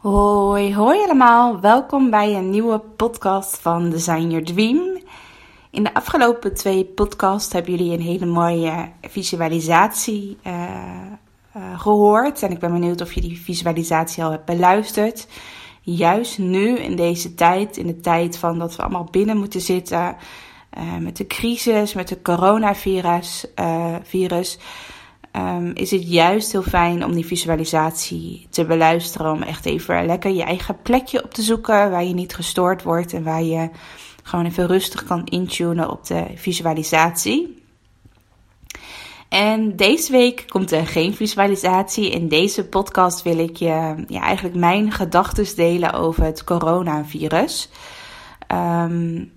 Hoi, hoi allemaal. Welkom bij een nieuwe podcast van Design Your Dream. In de afgelopen twee podcasts hebben jullie een hele mooie visualisatie uh, uh, gehoord. En ik ben benieuwd of je die visualisatie al hebt beluisterd. Juist nu, in deze tijd, in de tijd van dat we allemaal binnen moeten zitten. Uh, met de crisis, met de coronavirus, virus, um, is het juist heel fijn om die visualisatie te beluisteren. Om echt even lekker je eigen plekje op te zoeken waar je niet gestoord wordt en waar je gewoon even rustig kan intunen op de visualisatie. En deze week komt er geen visualisatie. In deze podcast wil ik je ja, eigenlijk mijn gedachten delen over het coronavirus. Um,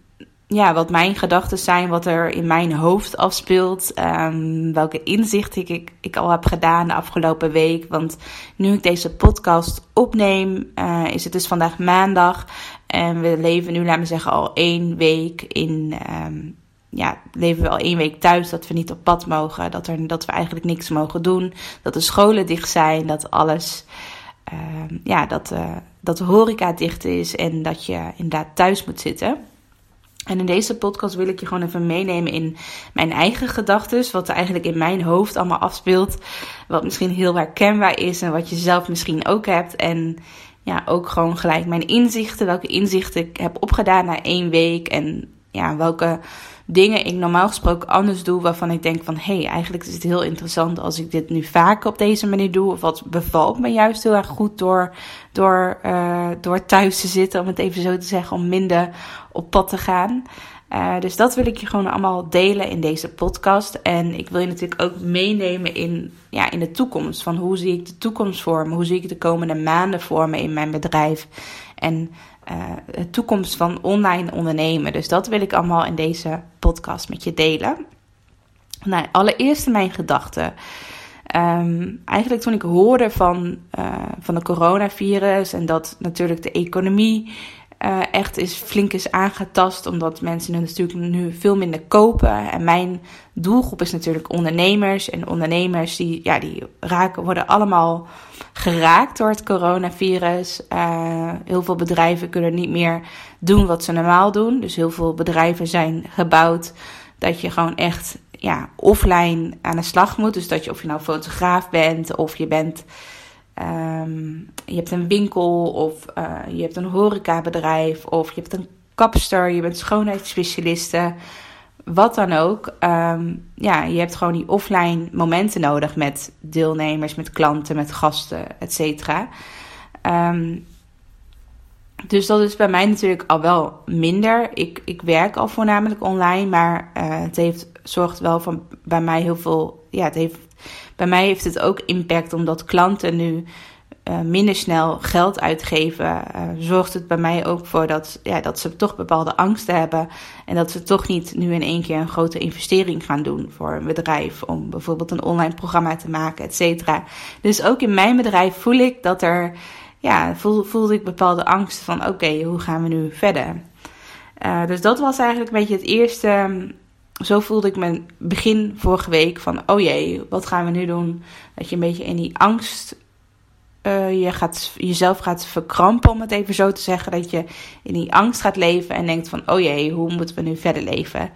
ja, wat mijn gedachten zijn, wat er in mijn hoofd afspeelt, um, welke inzichten ik, ik, al heb gedaan de afgelopen week. Want nu ik deze podcast opneem, uh, is het dus vandaag maandag. En we leven nu, laten we zeggen, al één week in. Um, ja, leven we al één week thuis dat we niet op pad mogen. Dat, er, dat we eigenlijk niks mogen doen. Dat de scholen dicht zijn. Dat alles. Uh, ja, dat, uh, dat de horeca dicht is. En dat je inderdaad thuis moet zitten. En in deze podcast wil ik je gewoon even meenemen in mijn eigen gedachten. Wat er eigenlijk in mijn hoofd allemaal afspeelt. Wat misschien heel herkenbaar is en wat je zelf misschien ook hebt. En ja, ook gewoon gelijk mijn inzichten. Welke inzichten ik heb opgedaan na één week. En ja, welke dingen ik normaal gesproken anders doe. Waarvan ik denk van hé, hey, eigenlijk is het heel interessant als ik dit nu vaker op deze manier doe. Of wat bevalt me juist heel erg goed door, door, uh, door thuis te zitten. Om het even zo te zeggen. Om minder op pad te gaan. Uh, dus dat wil ik je gewoon allemaal delen in deze podcast. En ik wil je natuurlijk ook meenemen in, ja, in de toekomst. Van hoe zie ik de toekomst vormen? Hoe zie ik de komende maanden vormen in mijn bedrijf? En de toekomst van online ondernemen. Dus dat wil ik allemaal in deze podcast met je delen. Nou, allereerst mijn gedachten. Um, eigenlijk toen ik hoorde van, uh, van de coronavirus en dat natuurlijk de economie uh, echt is flink is aangetast, omdat mensen natuurlijk nu veel minder kopen. En mijn doelgroep is natuurlijk ondernemers. En ondernemers die, ja, die raken, worden allemaal geraakt door het coronavirus. Uh, heel veel bedrijven kunnen niet meer doen wat ze normaal doen. Dus heel veel bedrijven zijn gebouwd dat je gewoon echt ja, offline aan de slag moet. Dus dat je of je nou fotograaf bent of je bent Um, je hebt een winkel of uh, je hebt een horecabedrijf of je hebt een kapster, je bent schoonheidsspecialiste, wat dan ook. Um, ja, je hebt gewoon die offline momenten nodig met deelnemers, met klanten, met gasten, et cetera. Um, dus dat is bij mij natuurlijk al wel minder. Ik, ik werk al voornamelijk online, maar uh, het heeft, zorgt wel van bij mij heel veel. Ja, het heeft bij mij heeft het ook impact omdat klanten nu uh, minder snel geld uitgeven. Uh, zorgt het bij mij ook voor dat, ja, dat ze toch bepaalde angsten hebben. En dat ze toch niet nu in één keer een grote investering gaan doen voor een bedrijf. Om bijvoorbeeld een online programma te maken, et cetera. Dus ook in mijn bedrijf voel ik dat er, ja, voel, voelde ik bepaalde angsten van oké, hoe gaan we nu verder? Uh, dus dat was eigenlijk een beetje het eerste zo voelde ik me begin vorige week van, oh jee, wat gaan we nu doen? Dat je een beetje in die angst uh, je gaat, jezelf gaat verkrampen, om het even zo te zeggen. Dat je in die angst gaat leven en denkt van, oh jee, hoe moeten we nu verder leven?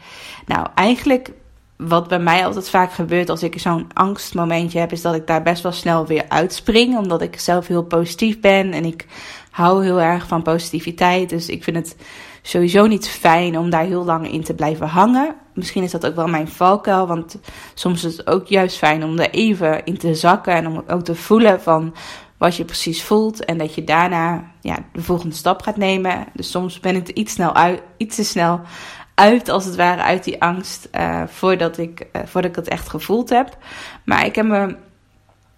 Nou, eigenlijk wat bij mij altijd vaak gebeurt als ik zo'n angstmomentje heb, is dat ik daar best wel snel weer uitspring. Omdat ik zelf heel positief ben en ik hou heel erg van positiviteit. Dus ik vind het sowieso niet fijn om daar heel lang in te blijven hangen. Misschien is dat ook wel mijn valkuil, want soms is het ook juist fijn om er even in te zakken en om ook te voelen van wat je precies voelt en dat je daarna ja, de volgende stap gaat nemen. Dus soms ben ik er iets, snel uit, iets te snel uit, als het ware, uit die angst uh, voordat, ik, uh, voordat ik het echt gevoeld heb. Maar ik heb me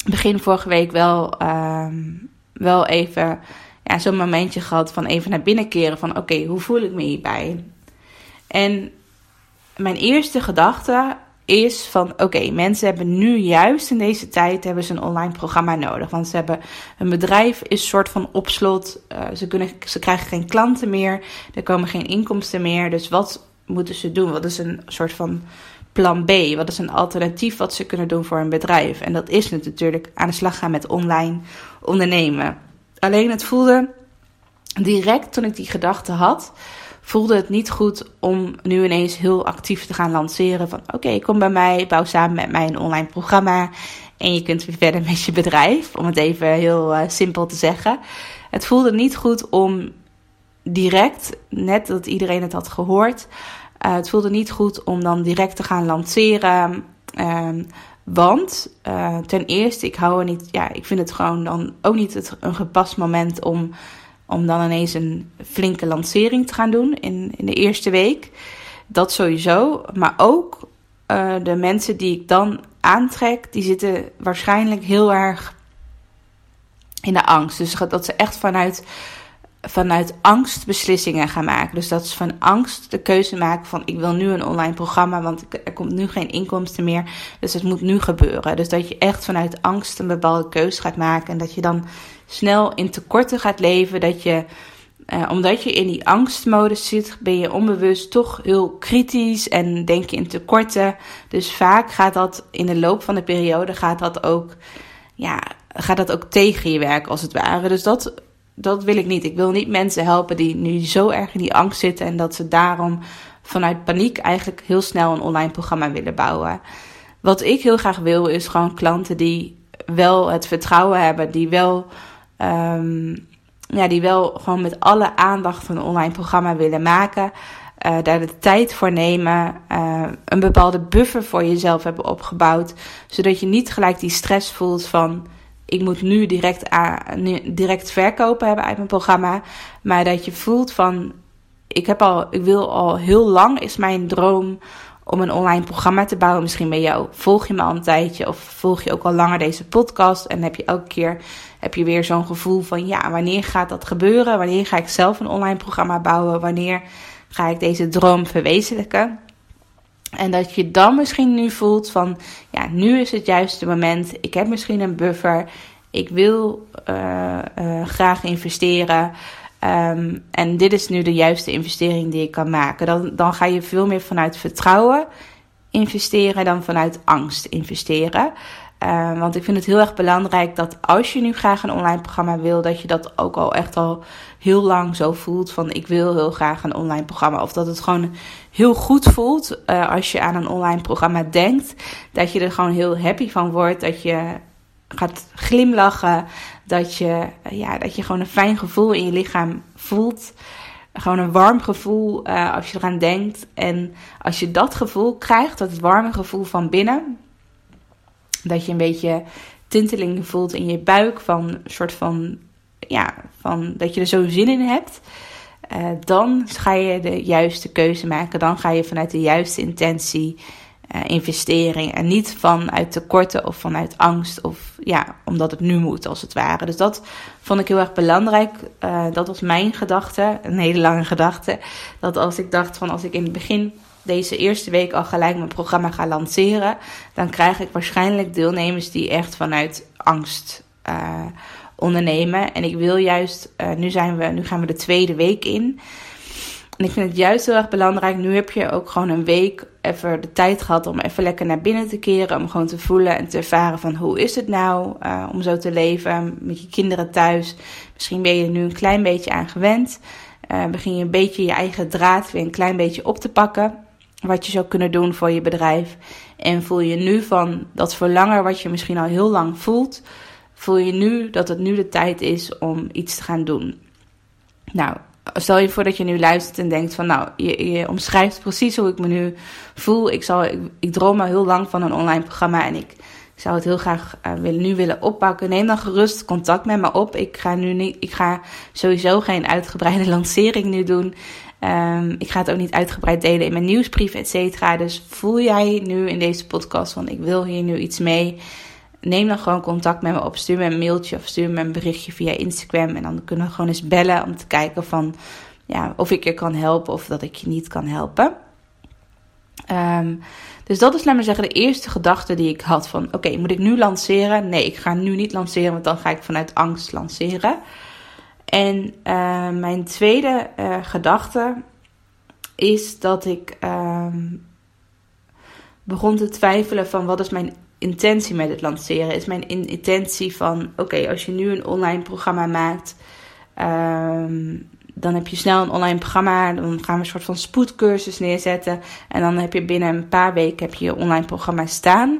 begin vorige week wel, ehm, wel even ja, zo'n momentje gehad van even naar binnen keren van oké, hoe voel ik me hierbij? En mijn eerste gedachte is van oké, mensen hebben nu juist in deze tijd hebben ze een online programma nodig. Want ze hebben een bedrijf is soort van op slot. Uh, ze, kunnen, ze krijgen geen klanten meer. Er komen geen inkomsten meer. Dus wat moeten ze doen? Wat is een soort van plan B? Wat is een alternatief wat ze kunnen doen voor een bedrijf? En dat is natuurlijk aan de slag gaan met online ondernemen. Alleen het voelde direct toen ik die gedachte had voelde het niet goed om nu ineens heel actief te gaan lanceren. Van oké, kom bij mij, bouw samen met mij een online programma. En je kunt weer verder met je bedrijf. Om het even heel uh, simpel te zeggen. Het voelde niet goed om direct, net dat iedereen het had gehoord. Uh, het voelde niet goed om dan direct te gaan lanceren. Uh, want uh, ten eerste, ik hou er niet. Ja, ik vind het gewoon dan ook niet het, een gepast moment om om dan ineens een flinke lancering te gaan doen in, in de eerste week. Dat sowieso. Maar ook uh, de mensen die ik dan aantrek, die zitten waarschijnlijk heel erg in de angst. Dus dat ze echt vanuit, vanuit angst beslissingen gaan maken. Dus dat ze van angst de keuze maken van ik wil nu een online programma, want er komt nu geen inkomsten meer. Dus het moet nu gebeuren. Dus dat je echt vanuit angst een bepaalde keuze gaat maken. En dat je dan snel in tekorten gaat leven. Dat je, uh, omdat je in die angstmodus zit, ben je onbewust toch heel kritisch en denk je in tekorten. Dus vaak gaat dat in de loop van de periode gaat dat ook, ja, gaat dat ook tegen je werk als het ware. Dus dat, dat wil ik niet. Ik wil niet mensen helpen die nu zo erg in die angst zitten en dat ze daarom vanuit paniek eigenlijk heel snel een online programma willen bouwen. Wat ik heel graag wil is gewoon klanten die wel het vertrouwen hebben, die wel Um, ja, die wel gewoon met alle aandacht een online programma willen maken. Uh, daar de tijd voor nemen. Uh, een bepaalde buffer voor jezelf hebben opgebouwd. Zodat je niet gelijk die stress voelt van. Ik moet nu direct, nu direct verkopen hebben uit mijn programma. Maar dat je voelt van. Ik, heb al, ik wil al heel lang, is mijn droom om een online programma te bouwen. Misschien bij jou volg je me al een tijdje of volg je ook al langer deze podcast en heb je elke keer heb je weer zo'n gevoel van ja, wanneer gaat dat gebeuren? Wanneer ga ik zelf een online programma bouwen? Wanneer ga ik deze droom verwezenlijken? En dat je dan misschien nu voelt van ja, nu is het juiste moment. Ik heb misschien een buffer. Ik wil uh, uh, graag investeren. Um, en dit is nu de juiste investering die ik kan maken. Dan, dan ga je veel meer vanuit vertrouwen investeren dan vanuit angst investeren. Uh, want ik vind het heel erg belangrijk dat als je nu graag een online programma wil, dat je dat ook al echt al heel lang zo voelt van ik wil heel graag een online programma. Of dat het gewoon heel goed voelt uh, als je aan een online programma denkt. Dat je er gewoon heel happy van wordt. Dat je gaat glimlachen. Dat je, ja, dat je gewoon een fijn gevoel in je lichaam voelt. Gewoon een warm gevoel uh, als je eraan denkt. En als je dat gevoel krijgt, dat warme gevoel van binnen. Dat je een beetje tinteling voelt in je buik. Van een soort van, ja, van dat je er zo zin in hebt. Uh, dan ga je de juiste keuze maken. Dan ga je vanuit de juiste intentie uh, investering. En niet vanuit tekorten of vanuit angst of ja, omdat het nu moet als het ware. Dus dat vond ik heel erg belangrijk. Uh, dat was mijn gedachte, een hele lange gedachte. Dat als ik dacht van als ik in het begin deze eerste week al gelijk mijn programma ga lanceren, dan krijg ik waarschijnlijk deelnemers die echt vanuit angst uh, ondernemen. En ik wil juist, nu, zijn we, nu gaan we de tweede week in. En ik vind het juist heel erg belangrijk. Nu heb je ook gewoon een week even de tijd gehad om even lekker naar binnen te keren. Om gewoon te voelen en te ervaren van hoe is het nou uh, om zo te leven met je kinderen thuis. Misschien ben je er nu een klein beetje aan gewend. Uh, begin je een beetje je eigen draad weer een klein beetje op te pakken. Wat je zou kunnen doen voor je bedrijf. En voel je nu van dat verlangen wat je misschien al heel lang voelt. Voel je nu dat het nu de tijd is om iets te gaan doen. Nou, stel je voor dat je nu luistert en denkt van nou, je, omschrijft precies hoe ik me nu voel. Ik, zal, ik, droom al heel lang van een online programma en ik zou het heel graag willen, nu willen oppakken. Neem dan gerust contact met me op. Ik ga nu niet, ik ga sowieso geen uitgebreide lancering nu doen. Um, ik ga het ook niet uitgebreid delen in mijn nieuwsbrief, et cetera. Dus voel jij nu in deze podcast van ik wil hier nu iets mee. Neem dan gewoon contact met me op. Stuur me een mailtje of stuur me een berichtje via Instagram. En dan kunnen we gewoon eens bellen om te kijken van, ja, of ik je kan helpen of dat ik je niet kan helpen. Ehm, dus dat is, laat maar zeggen, de eerste gedachte die ik had van... oké, moet ik nu lanceren? Nee, ik ga nu niet lanceren, want dan ga ik vanuit angst lanceren. En uh, mijn tweede uh, gedachte is dat ik ehm, begon te twijfelen van wat is mijn intentie met het lanceren? Is mijn intentie van, oké, als je nu een online programma maakt... Um, dan heb je snel een online programma. Dan gaan we een soort van spoedcursus neerzetten. En dan heb je binnen een paar weken heb je, je online programma staan.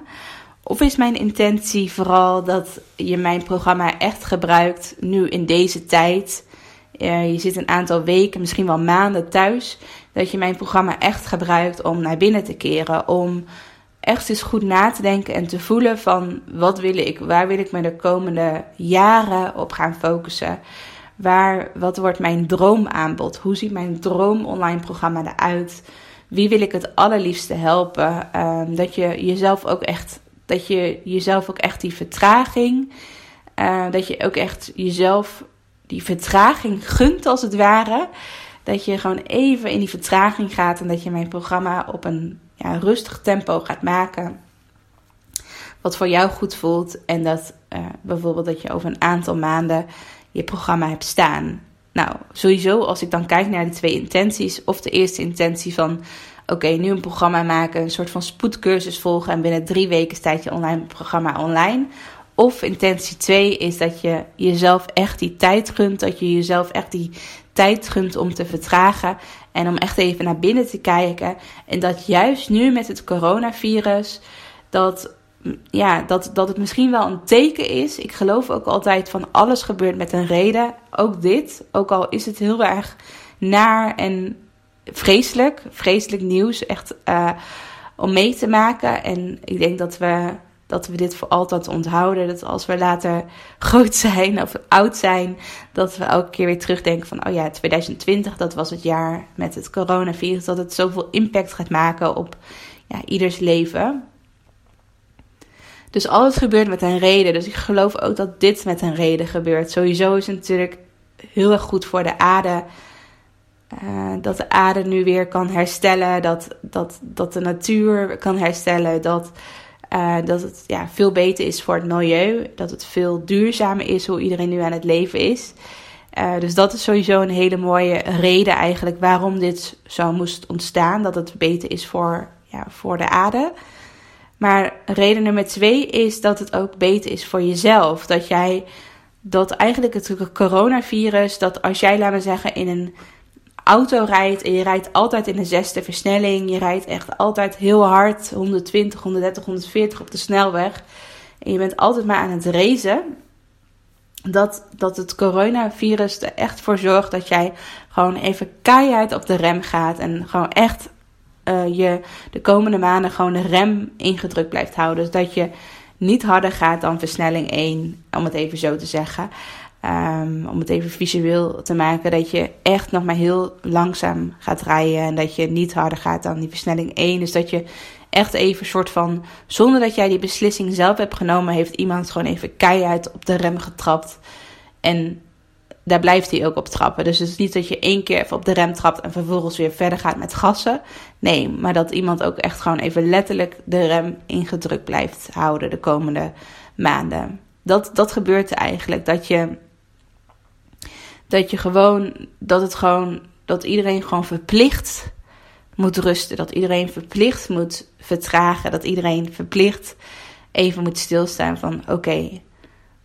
Of is mijn intentie vooral dat je mijn programma echt gebruikt nu in deze tijd? Je zit een aantal weken, misschien wel maanden thuis. Dat je mijn programma echt gebruikt om naar binnen te keren. Om echt eens goed na te denken en te voelen van wat wil ik, waar wil ik me de komende jaren op gaan focussen. Waar, wat wordt mijn droomaanbod? Hoe ziet mijn droom online programma eruit? Wie wil ik het allerliefste helpen? Um, dat je jezelf ook echt, dat je jezelf ook echt die vertraging, uh, dat je ook echt jezelf die vertraging gunt als het ware. Dat je gewoon even in die vertraging gaat en dat je mijn programma op een ja, rustig tempo gaat maken. Wat voor jou goed voelt. En dat uh, bijvoorbeeld dat je over een aantal maanden je programma hebt staan. Nou, sowieso als ik dan kijk naar de twee intenties. Of de eerste intentie van oké, nu een programma maken, een soort van spoedcursus volgen en binnen drie weken staat je online programma online. Of intentie 2 is dat je jezelf echt die tijd gunt, dat je jezelf echt die tijd gunt om te vertragen en om echt even naar binnen te kijken. En dat juist nu met het coronavirus, dat ja, dat, dat het misschien wel een teken is. Ik geloof ook altijd van alles gebeurt met een reden. Ook dit. Ook al is het heel erg naar en vreselijk. Vreselijk nieuws. Echt uh, om mee te maken. En ik denk dat we, dat we dit voor altijd onthouden. Dat als we later groot zijn of oud zijn. Dat we elke keer weer terugdenken van... Oh ja, 2020 dat was het jaar met het coronavirus. Dat het zoveel impact gaat maken op ja, ieders leven. Dus alles gebeurt met een reden. Dus ik geloof ook dat dit met een reden gebeurt. Sowieso is het natuurlijk heel erg goed voor de aarde. Uh, dat de aarde nu weer kan herstellen. Dat, dat, dat de natuur kan herstellen. Dat, uh, dat het ja, veel beter is voor het milieu. Dat het veel duurzamer is hoe iedereen nu aan het leven is. Uh, dus dat is sowieso een hele mooie reden eigenlijk waarom dit zo moest ontstaan. Dat het beter is voor, ja, voor de aarde. Maar reden nummer twee is dat het ook beter is voor jezelf. Dat jij, dat eigenlijk het coronavirus, dat als jij, laten we zeggen, in een auto rijdt en je rijdt altijd in de zesde versnelling, je rijdt echt altijd heel hard, 120, 130, 140 op de snelweg, en je bent altijd maar aan het racen, dat, dat het coronavirus er echt voor zorgt dat jij gewoon even keihard op de rem gaat en gewoon echt uh, je de komende maanden gewoon de rem ingedrukt blijft houden. Dus dat je niet harder gaat dan versnelling 1, om het even zo te zeggen. Um, om het even visueel te maken, dat je echt nog maar heel langzaam gaat rijden. En dat je niet harder gaat dan die versnelling 1. Dus dat je echt even soort van, zonder dat jij die beslissing zelf hebt genomen, heeft iemand gewoon even keihard op de rem getrapt. En daar blijft hij ook op trappen. Dus het is niet dat je één keer even op de rem trapt en vervolgens weer verder gaat met gassen. Nee, maar dat iemand ook echt gewoon even letterlijk de rem ingedrukt blijft houden de komende maanden. Dat, dat gebeurt eigenlijk. Dat je, dat je gewoon, dat het gewoon, dat iedereen gewoon verplicht moet rusten. Dat iedereen verplicht moet vertragen. Dat iedereen verplicht even moet stilstaan van oké,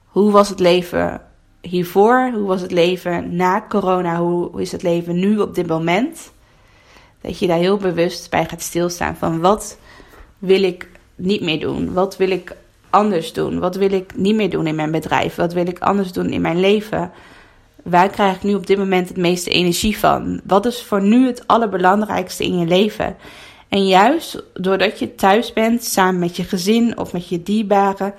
hoe was het leven hiervoor? Hoe was het leven na corona? Hoe is het leven nu op dit moment? Dat je daar heel bewust bij gaat stilstaan van wat wil ik niet meer doen? Wat wil ik anders doen? Wat wil ik niet meer doen in mijn bedrijf? Wat wil ik anders doen in mijn leven? Waar krijg ik nu op dit moment het meeste energie van? Wat is voor nu het allerbelangrijkste in je leven? En juist doordat je thuis bent, samen met je gezin of met je dierbaren,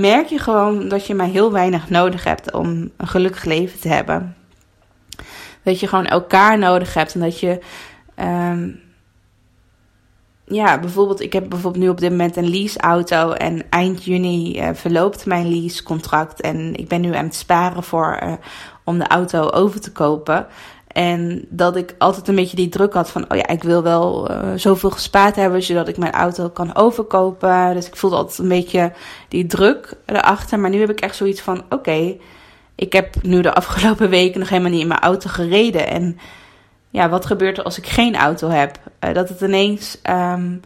merk je gewoon dat je maar heel weinig nodig hebt om een gelukkig leven te hebben. Dat je gewoon elkaar nodig hebt en dat je, um, ja, bijvoorbeeld, ik heb bijvoorbeeld nu op dit moment een leaseauto. En eind juni uh, verloopt mijn leasecontract. En ik ben nu aan het sparen voor, uh, om de auto over te kopen. En dat ik altijd een beetje die druk had van, oh ja, ik wil wel uh, zoveel gespaard hebben, zodat ik mijn auto kan overkopen. Dus ik voelde altijd een beetje die druk erachter. Maar nu heb ik echt zoiets van, oké, ik heb nu de afgelopen weken nog helemaal niet in mijn auto gereden. En ja, wat gebeurt er als ik geen auto heb? Uh, dat het ineens, um,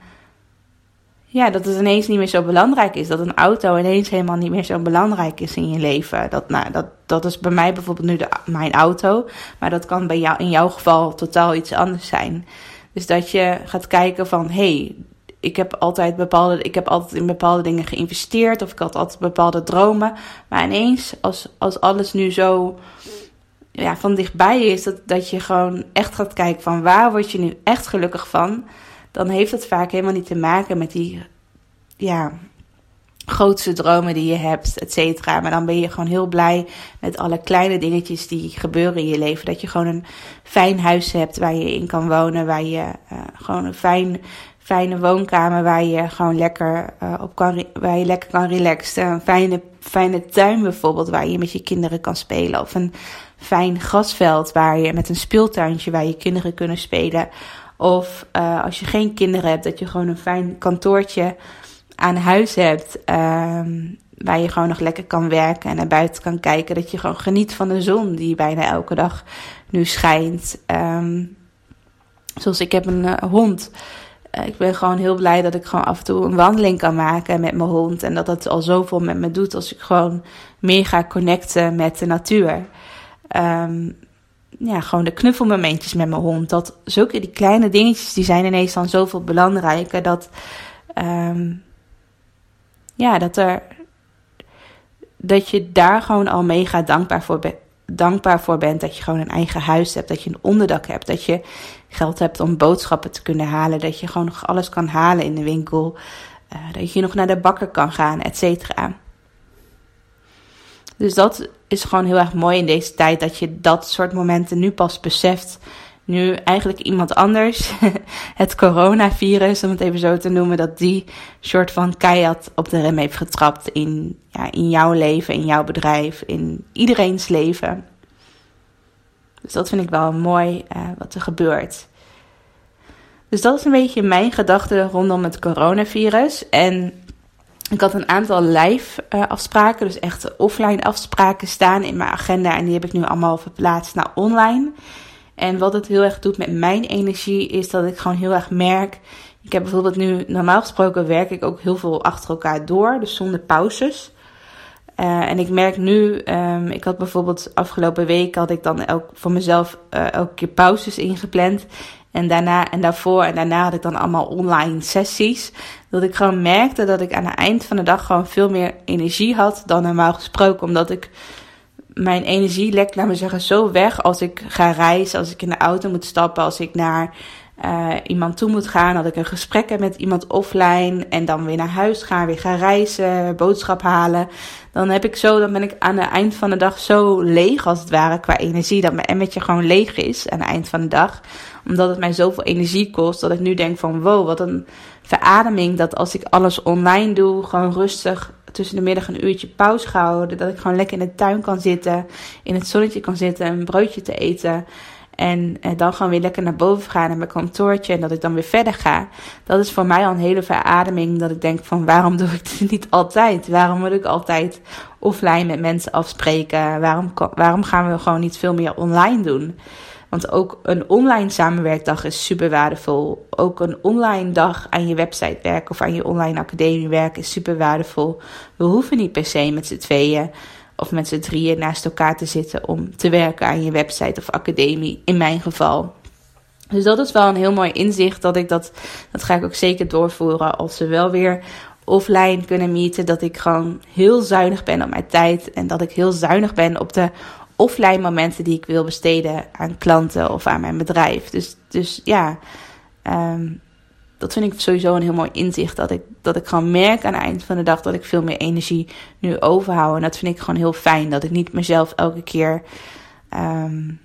ja, dat het ineens niet meer zo belangrijk is. Dat een auto ineens helemaal niet meer zo belangrijk is in je leven. Dat, nou, dat, dat is bij mij bijvoorbeeld nu de, mijn auto. Maar dat kan bij jou, in jouw geval totaal iets anders zijn. Dus dat je gaat kijken van, hey, ik heb altijd bepaalde, ik heb altijd in bepaalde dingen geïnvesteerd. Of ik had altijd bepaalde dromen. Maar ineens, als, als alles nu zo ja, van dichtbij is, dat, dat je gewoon echt gaat kijken van waar word je nu echt gelukkig van, dan heeft het vaak helemaal niet te maken met die ja, grootste dromen die je hebt, et cetera. Maar dan ben je gewoon heel blij met alle kleine dingetjes die gebeuren in je leven. Dat je gewoon een fijn huis hebt waar je in kan wonen, waar je uh, gewoon een fijn, fijne woonkamer waar je gewoon lekker uh, op kan, waar je lekker kan relaxen. Een fijne, fijne tuin bijvoorbeeld waar je met je kinderen kan spelen. Of een fijn grasveld waar je met een speeltuintje waar je kinderen kunnen spelen. Of uh, als je geen kinderen hebt, dat je gewoon een fijn kantoortje aan huis hebt. Um, waar je gewoon nog lekker kan werken en naar buiten kan kijken. Dat je gewoon geniet van de zon die bijna elke dag nu schijnt. Um, zoals ik heb een uh, hond. Uh, ik ben gewoon heel blij dat ik gewoon af en toe een wandeling kan maken met mijn hond. En dat dat al zoveel met me doet als ik gewoon meer ga connecten met de natuur. Um, ja, gewoon de knuffelmomentjes met mijn hond. Dat zulke die kleine dingetjes, die zijn ineens dan zoveel belangrijker. Dat, um, ja, dat er, dat je daar gewoon al mega dankbaar voor, dankbaar voor bent. Dat je gewoon een eigen huis hebt, dat je een onderdak hebt. Dat je geld hebt om boodschappen te kunnen halen. Dat je gewoon nog alles kan halen in de winkel. Uh, dat je nog naar de bakker kan gaan, et cetera. Dus dat is gewoon heel erg mooi in deze tijd dat je dat soort momenten nu pas beseft. Nu eigenlijk iemand anders, het coronavirus, om het even zo te noemen, dat die soort van keihard op de rem heeft getrapt in, ja, in jouw leven, in jouw bedrijf, in iedereen's leven. Dus dat vind ik wel mooi uh, wat er gebeurt. Dus dat is een beetje mijn gedachte rondom het coronavirus. En ik had een aantal live uh, afspraken, dus echt offline afspraken staan in mijn agenda. En die heb ik nu allemaal verplaatst naar online. En wat het heel erg doet met mijn energie is dat ik gewoon heel erg merk. Ik heb bijvoorbeeld nu, normaal gesproken werk ik ook heel veel achter elkaar door, dus zonder pauzes. Uh, en ik merk nu, um, ik had bijvoorbeeld afgelopen week had ik dan elk, voor mezelf uh, elke keer pauzes ingepland. En daarna en daarvoor en daarna had ik dan allemaal online sessies. Dat ik gewoon merkte dat ik aan het eind van de dag gewoon veel meer energie had dan normaal gesproken. Omdat ik mijn energie lekt, laat me zeggen, zo weg als ik ga reizen, als ik in de auto moet stappen, als ik naar uh, iemand toe moet gaan, dat ik een gesprek heb met iemand offline en dan weer naar huis ga, weer gaan reizen, boodschap halen. Dan heb ik zo, dan ben ik aan het eind van de dag zo leeg als het ware qua energie, dat mijn emmetje gewoon leeg is aan het eind van de dag. Omdat het mij zoveel energie kost, dat ik nu denk van wow, wat een verademing dat als ik alles online doe, gewoon rustig tussen de middag een uurtje pauze ga houden, dat ik gewoon lekker in de tuin kan zitten, in het zonnetje kan zitten, een broodje te eten. En eh, dan gewoon weer lekker naar boven gaan naar mijn kantoortje. En dat ik dan weer verder ga. Dat is voor mij al een hele verademing. Dat ik denk van waarom doe ik dit niet altijd? Waarom moet ik altijd offline met mensen afspreken? Waarom, waarom gaan we gewoon niet veel meer online doen? Want ook een online samenwerkdag is super waardevol. Ook een online dag aan je website werken of aan je online academie werken is super waardevol. We hoeven niet per se met z'n tweeën of met z'n drieën naast elkaar te zitten om te werken aan je website of academie, in mijn geval. Dus dat is wel een heel mooi inzicht dat ik dat, dat ga ik ook zeker doorvoeren als ze wel weer offline kunnen meeten. Dat ik gewoon heel zuinig ben op mijn tijd en dat ik heel zuinig ben op de offline momenten die ik wil besteden aan klanten of aan mijn bedrijf. Dus, dus ja, um, dat vind ik sowieso een heel mooi inzicht. Dat ik, dat ik gewoon merk aan het eind van de dag dat ik veel meer energie nu overhoud. En dat vind ik gewoon heel fijn. Dat ik niet mezelf elke keer um,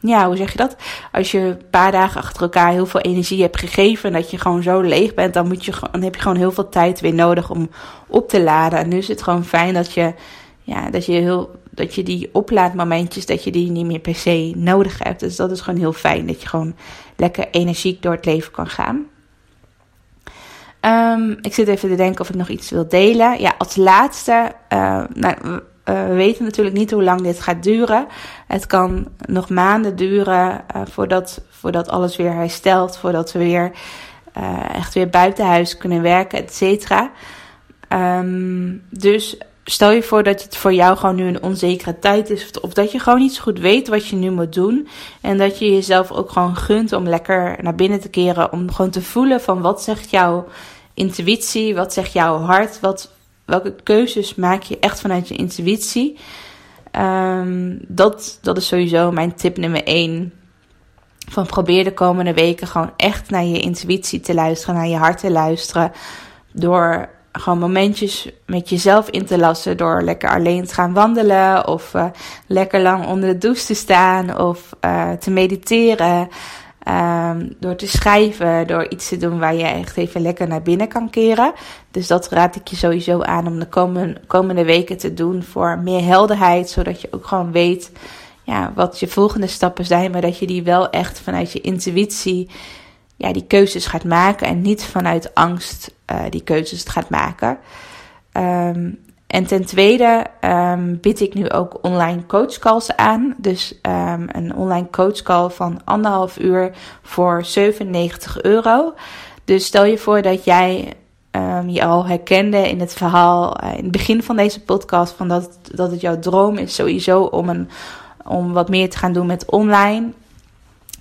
ja, hoe zeg je dat? Als je een paar dagen achter elkaar heel veel energie hebt gegeven. En dat je gewoon zo leeg bent. Dan, moet je, dan heb je gewoon heel veel tijd weer nodig om op te laden. En nu is het gewoon fijn dat je, ja, dat je, heel, dat je die oplaadmomentjes. Dat je die niet meer per se nodig hebt. Dus dat is gewoon heel fijn. Dat je gewoon lekker energiek door het leven kan gaan. Um, ik zit even te denken of ik nog iets wil delen. Ja, als laatste. Uh, nou, uh, we weten natuurlijk niet hoe lang dit gaat duren. Het kan nog maanden duren uh, voordat, voordat alles weer herstelt. Voordat we weer echt weer buiten huis kunnen werken, et cetera. Um, dus stel je voor dat het voor jou gewoon nu een onzekere tijd is. Of, dat je gewoon niet zo goed weet wat je nu moet doen. En dat je jezelf ook gewoon gunt om lekker naar binnen te keren. Om gewoon te voelen van wat zegt jouw intuïtie, wat zegt jouw hart, wat, welke keuzes maak je echt vanuit je intuïtie? Um, dat, dat is sowieso mijn tip nummer 1. Van probeer de komende weken gewoon echt naar je intuïtie te luisteren, naar je hart te luisteren. Door gewoon momentjes met jezelf in te lassen. Door lekker alleen te gaan wandelen. Of uh, lekker lang onder de douche te staan. Of uh, te mediteren. Um, door te schrijven, door iets te doen waar je echt even lekker naar binnen kan keren. Dus dat raad ik je sowieso aan om de komende, komende weken te doen voor meer helderheid. Zodat je ook gewoon weet ja, wat je volgende stappen zijn. Maar dat je die wel echt vanuit je intuïtie ja, die keuzes gaat maken. En niet vanuit angst uh, die keuzes gaat maken. Um, en ten tweede um, bied ik nu ook online coachcalls aan. Dus um, een online coachcall van anderhalf uur voor 97 euro. Dus stel je voor dat jij um, je al herkende in het verhaal uh, in het begin van deze podcast. Van dat, dat het jouw droom is sowieso om, een, om wat meer te gaan doen met online.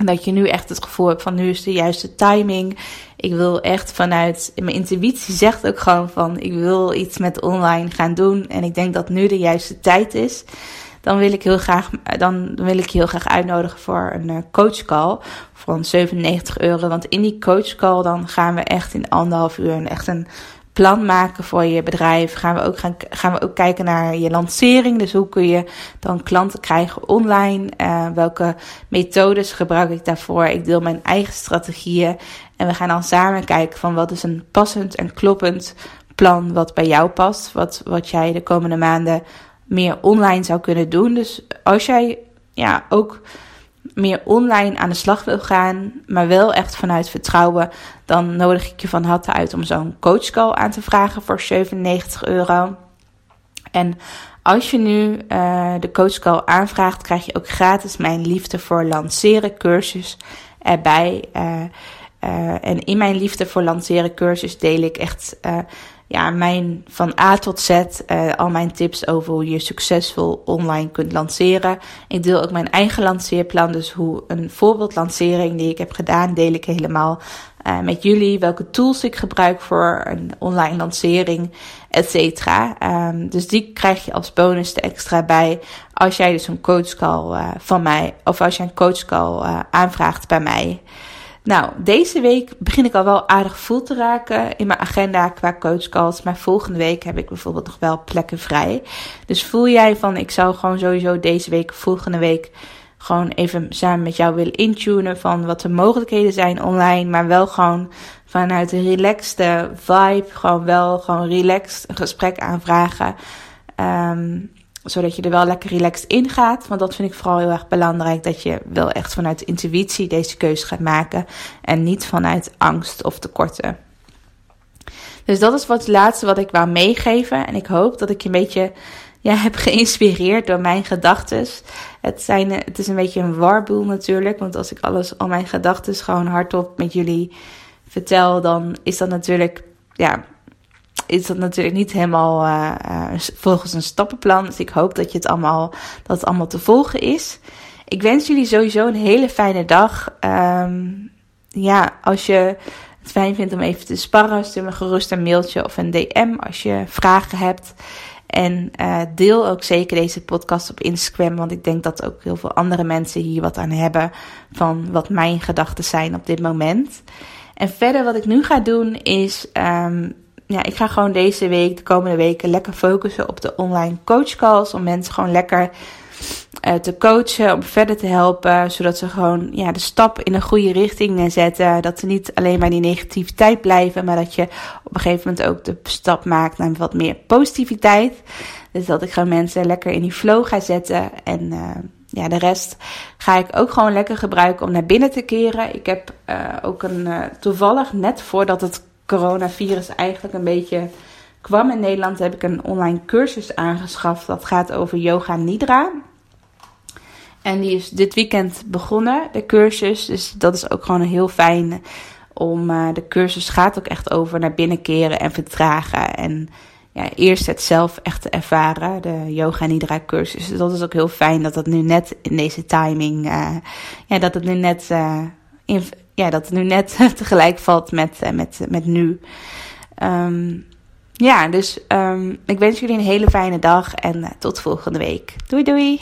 Dat je nu echt het gevoel hebt van nu is de juiste timing. Ik wil echt vanuit mijn intuïtie zegt ook gewoon van ik wil iets met online gaan doen. En ik denk dat nu de juiste tijd is. Dan wil ik heel graag, dan wil ik je heel graag uitnodigen voor een eh, coachcall van 97 euro. Want in die coachcall dan gaan we echt in anderhalf uur echt een plan maken voor je bedrijf. Gaan we ook, gaan, gaan we ook kijken naar je lancering. Dus hoe kun je dan klanten krijgen online? Uh, welke methodes gebruik ik daarvoor? Ik deel mijn eigen strategieën. En we gaan dan samen kijken van wat is een passend en kloppend plan wat bij jou past. Wat, wat jij de komende maanden meer online zou kunnen doen. Dus als jij ja, ook meer online aan de slag wil gaan, maar wel echt vanuit vertrouwen, dan nodig ik je van harte uit om zo'n coachcall aan te vragen voor 97 euro. En als je nu uh, de coachcall aanvraagt, krijg je ook gratis mijn liefde voor lanceren cursus erbij. Uh, uh, en in mijn liefde voor lanceren cursus deel ik echt ja, mijn van A tot Z, uh, al mijn tips over hoe je succesvol online kunt lanceren. Ik deel ook mijn eigen lanceerplan, dus hoe een voorbeeldlancering die ik heb gedaan, deel ik helemaal uh, met jullie. Welke tools ik gebruik voor een online lancering, et cetera. Um, dus die krijg je als bonus er extra bij als jij dus een coachcall uh, van mij, of als je een coachcall aanvraagt bij mij. Nou, deze week begin ik al wel aardig vol te raken in mijn agenda qua coachcalls. Maar volgende week heb ik bijvoorbeeld nog wel plekken vrij. Dus voel jij van, ik zou gewoon sowieso deze week, volgende week, gewoon even samen met jou willen intunen van wat de mogelijkheden zijn online. Maar wel gewoon vanuit een relaxte vibe, gewoon wel gewoon relaxed een gesprek aanvragen. Um, zodat je er wel lekker relaxed in gaat. Want dat vind ik vooral heel erg belangrijk. Dat je wel echt vanuit intuïtie deze keuze gaat maken. En niet vanuit angst of tekorten. Dus dat is wat het laatste wat ik wou meegeven. En ik hoop dat ik je een beetje ja, heb geïnspireerd door mijn gedachten. Het, zijn, het is een beetje een warboel natuurlijk. Want als ik alles, al mijn gedachten gewoon hardop met jullie vertel, dan is dat natuurlijk ja, is dat natuurlijk niet helemaal uh, volgens een stappenplan. Dus ik hoop dat, je het allemaal, dat het allemaal te volgen is. Ik wens jullie sowieso een hele fijne dag. Um, ja, als je het fijn vindt om even te sparren, stuur me gerust een mailtje of een DM als je vragen hebt. En uh, deel ook zeker deze podcast op Instagram, want ik denk dat ook heel veel andere mensen hier wat aan hebben van wat mijn gedachten zijn op dit moment. En verder wat ik nu ga doen is um, ja, ik ga gewoon deze week, de komende weken, lekker focussen op de online coachcalls. Om mensen gewoon lekker uh, te coachen, om verder te helpen, zodat ze gewoon ja, de stap in een goede richting zetten. Dat ze niet alleen maar die negativiteit blijven, maar dat je op een gegeven moment ook de stap maakt naar wat meer positiviteit. Dus dat ik gewoon mensen lekker in die flow ga zetten. En uh, ja, de rest ga ik ook gewoon lekker gebruiken om naar binnen te keren. Ik heb uh, ook een toevallig net voordat het coronavirus eigenlijk een beetje kwam in Nederland, heb ik een online cursus aangeschaft. Dat gaat over yoga nidra. En die is dit weekend begonnen, de cursus. Dus dat is ook gewoon heel fijn om. Uh, de cursus gaat ook echt over naar binnen keren en vertragen. En ja, eerst het zelf echt te ervaren, de yoga nidra cursus. Dus dat is ook heel fijn dat dat nu net in deze timing. Uh, ja, dat het nu net. Uh, in, ja, dat nu net tegelijk valt met, met, met nu. Um, ja, dus um, ik wens jullie een hele fijne dag en tot volgende week. Doei doei!